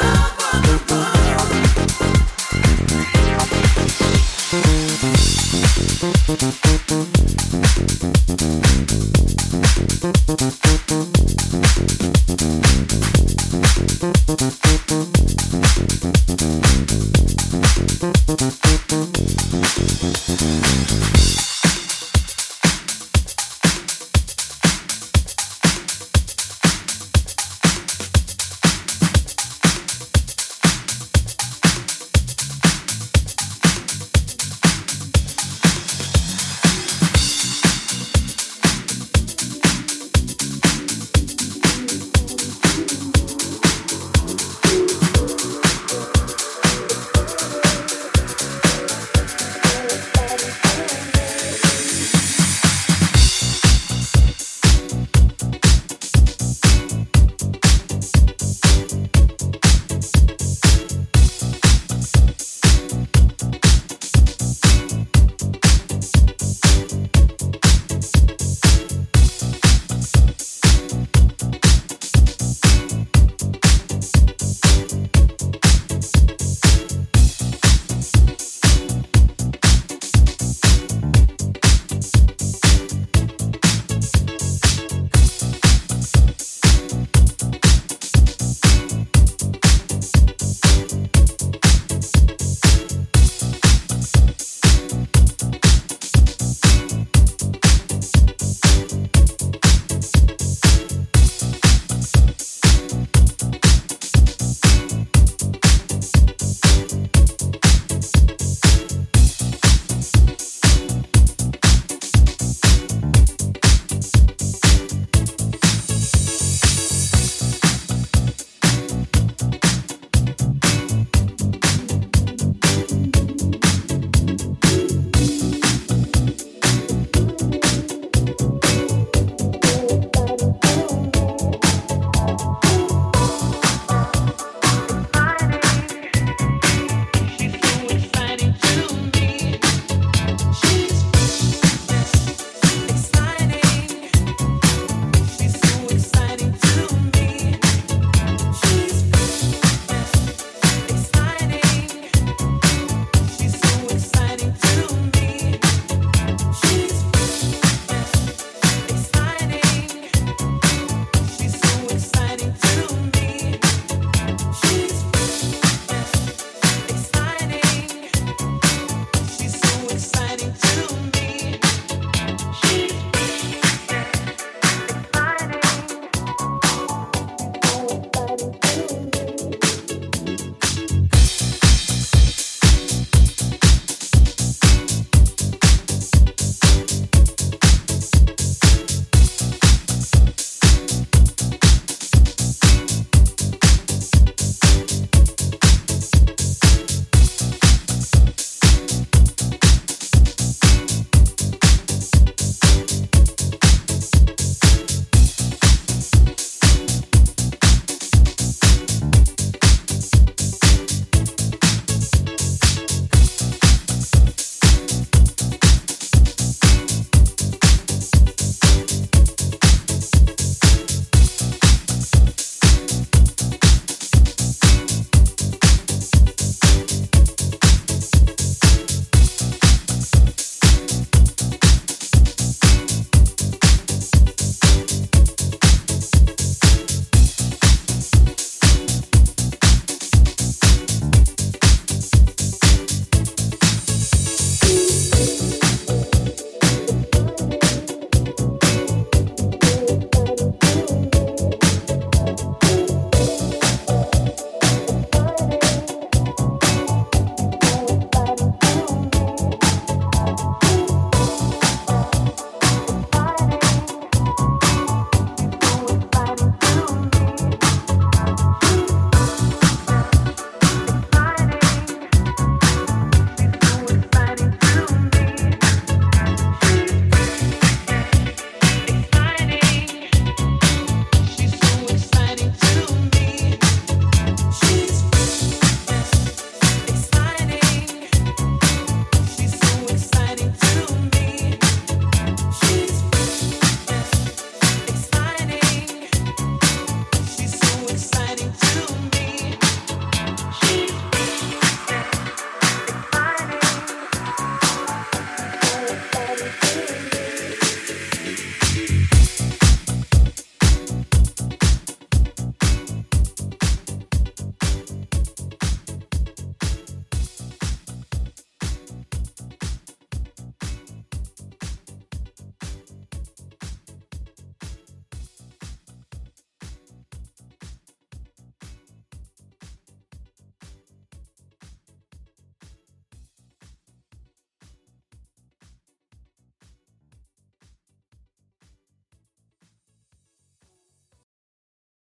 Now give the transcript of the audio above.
love.